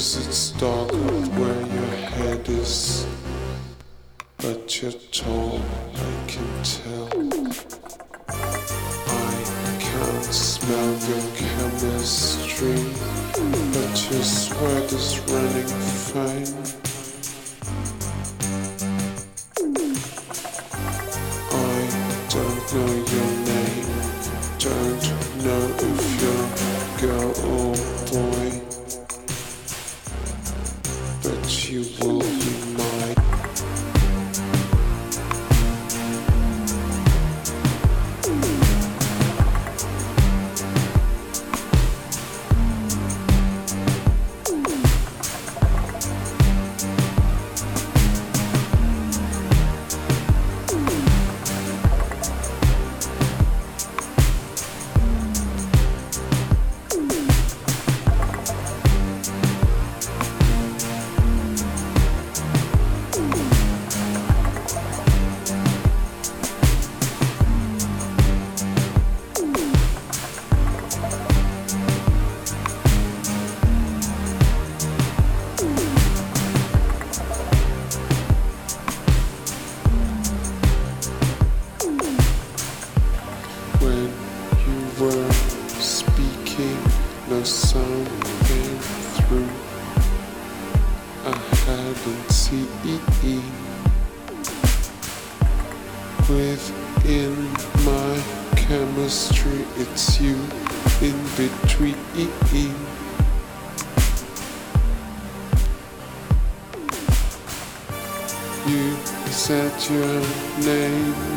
Cause it's dark where your head is, but you're tall.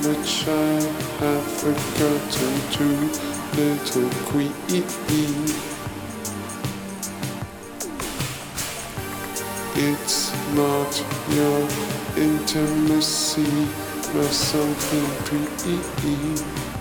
much I have forgotten to little queen. It's not your intimacy, but something pretty.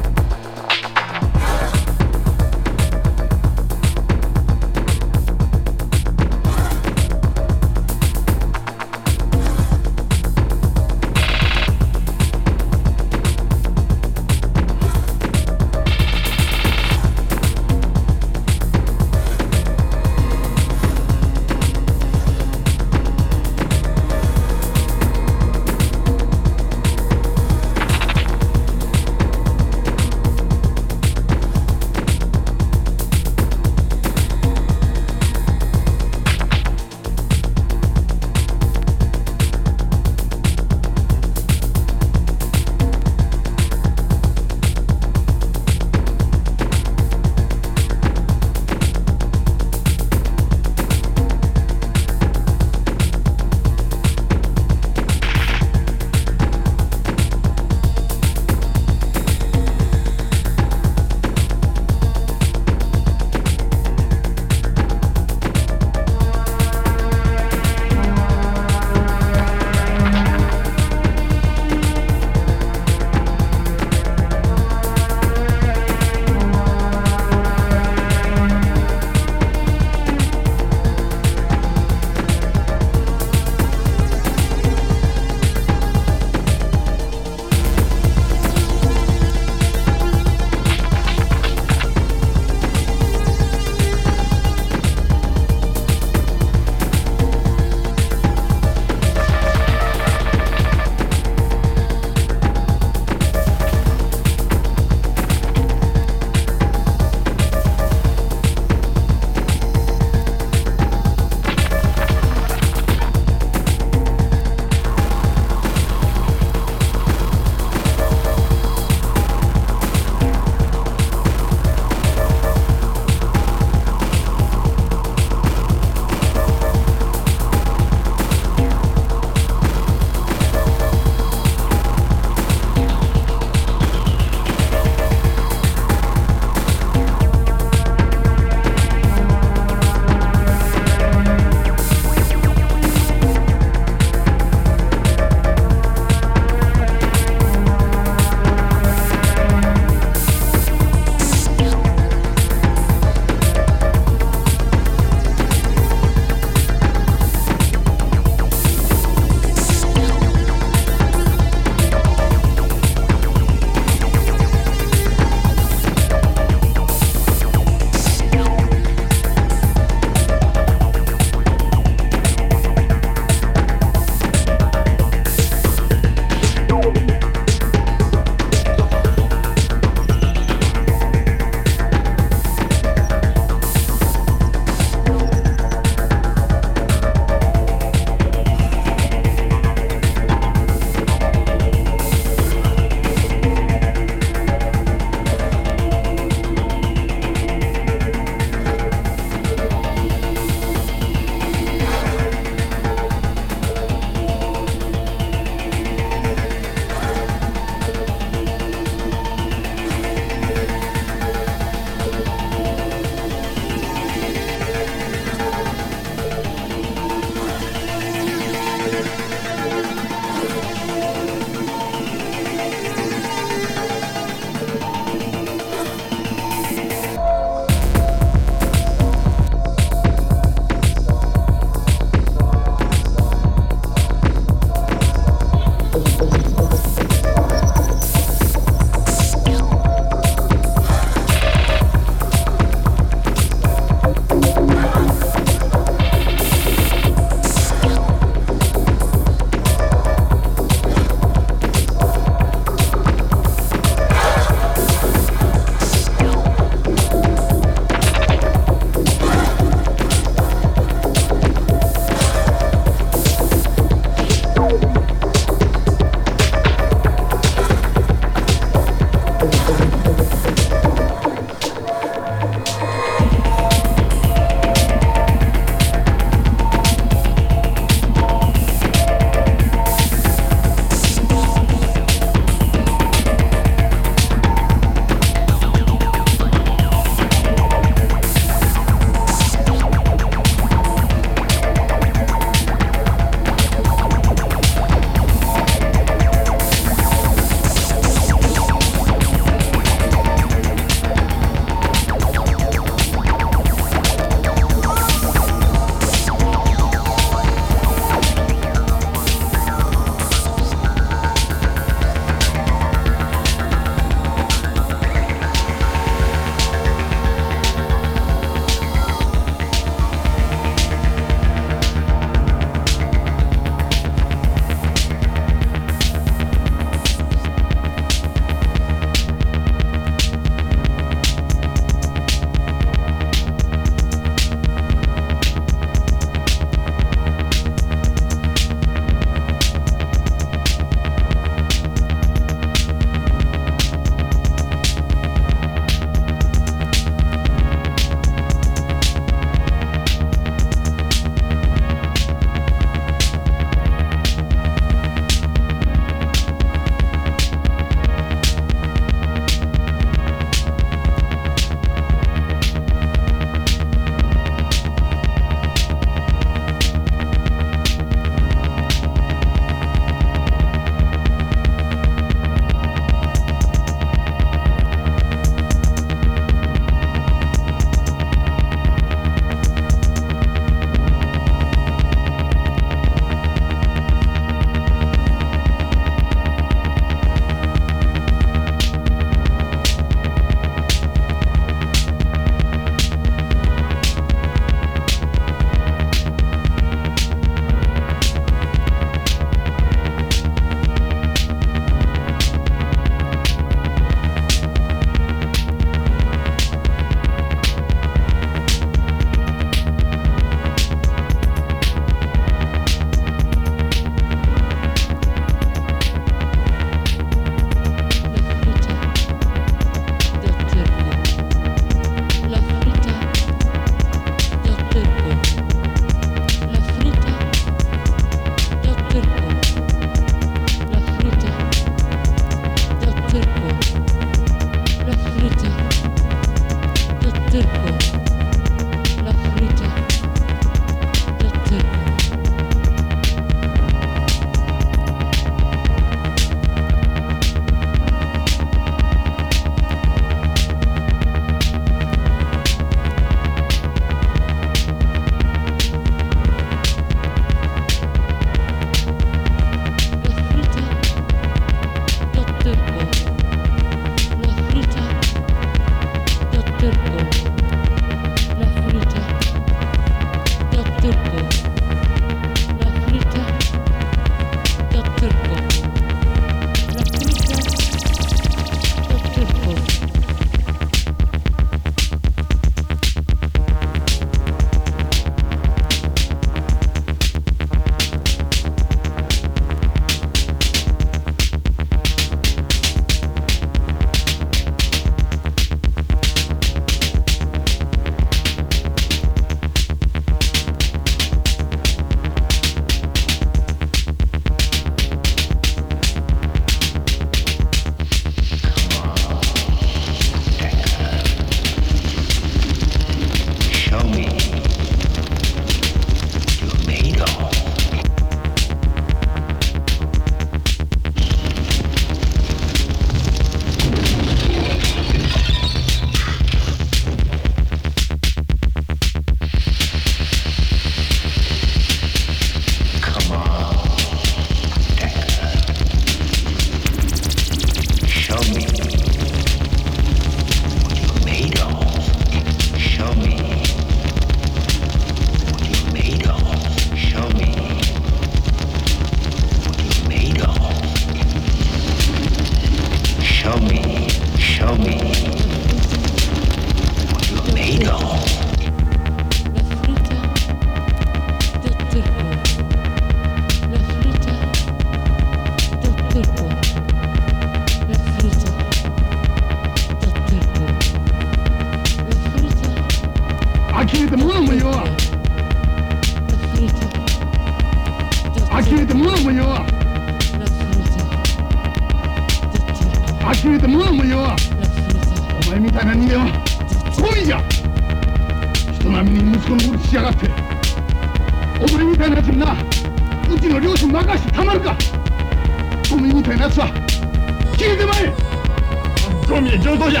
民で上等じゃ。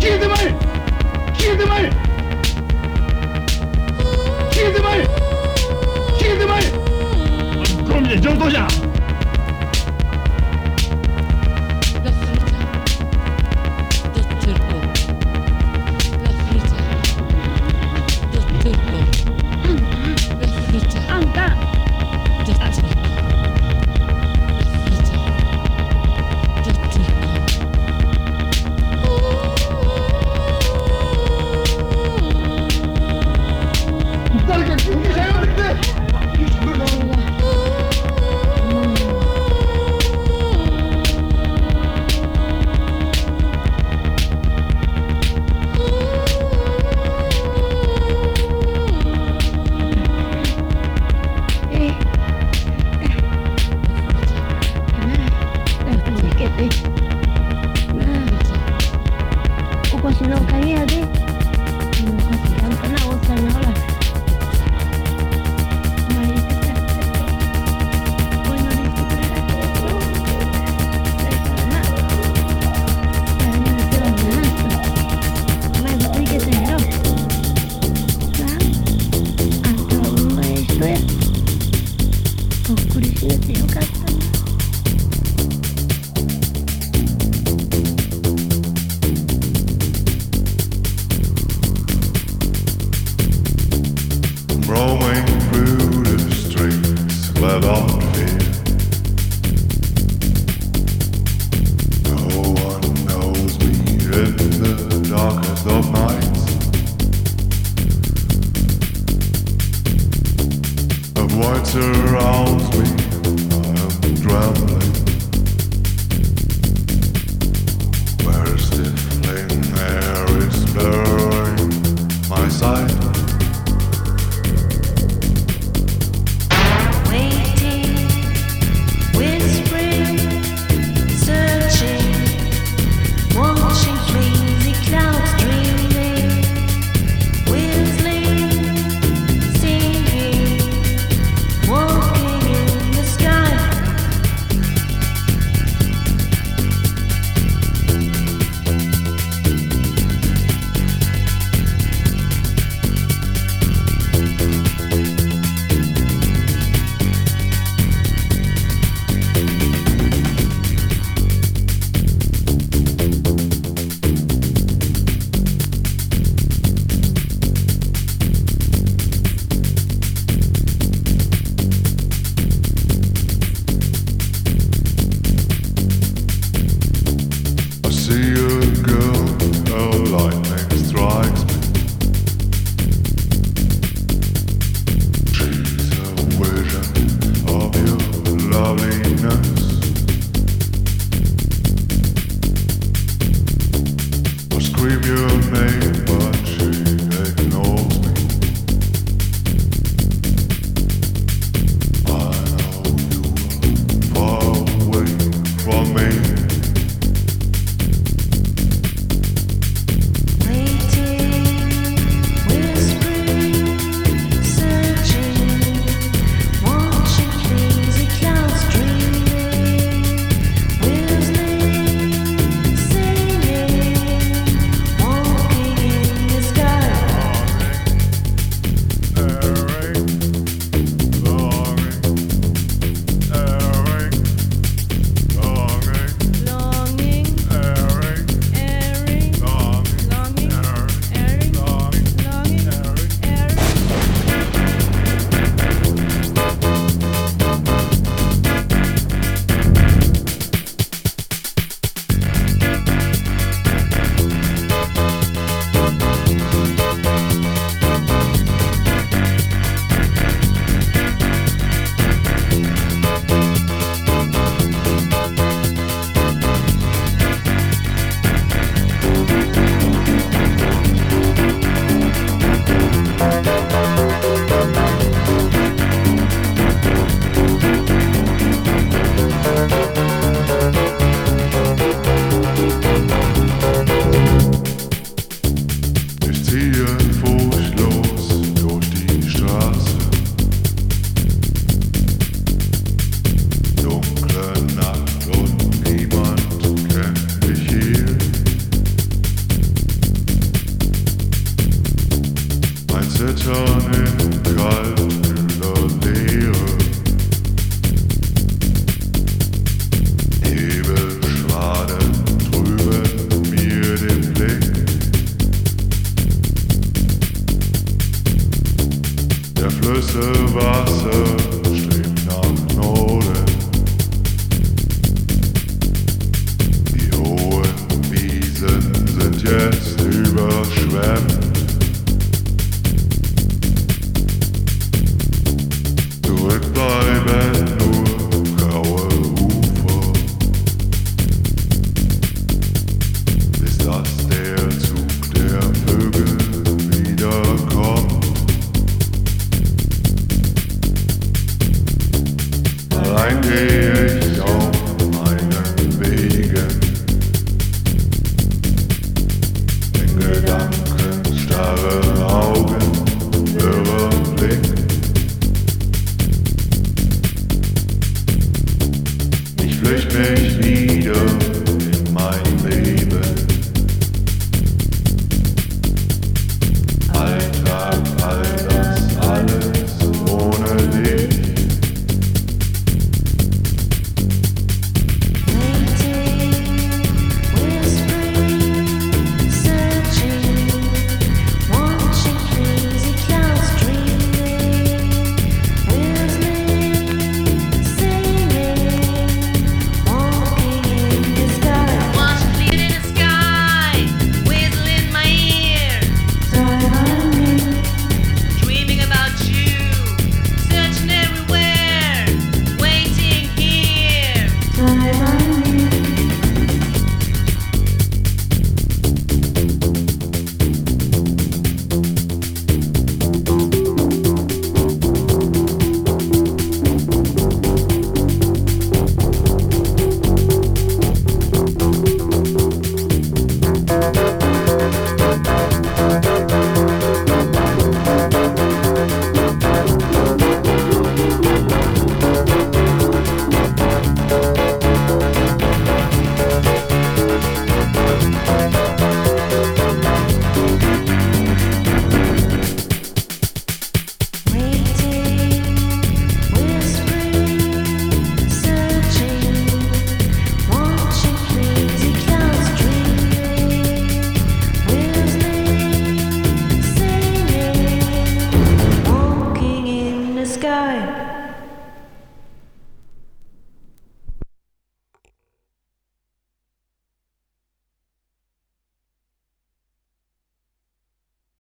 消えてまい。消えてまい。消えてまい。消えてまい。で上等じゃ。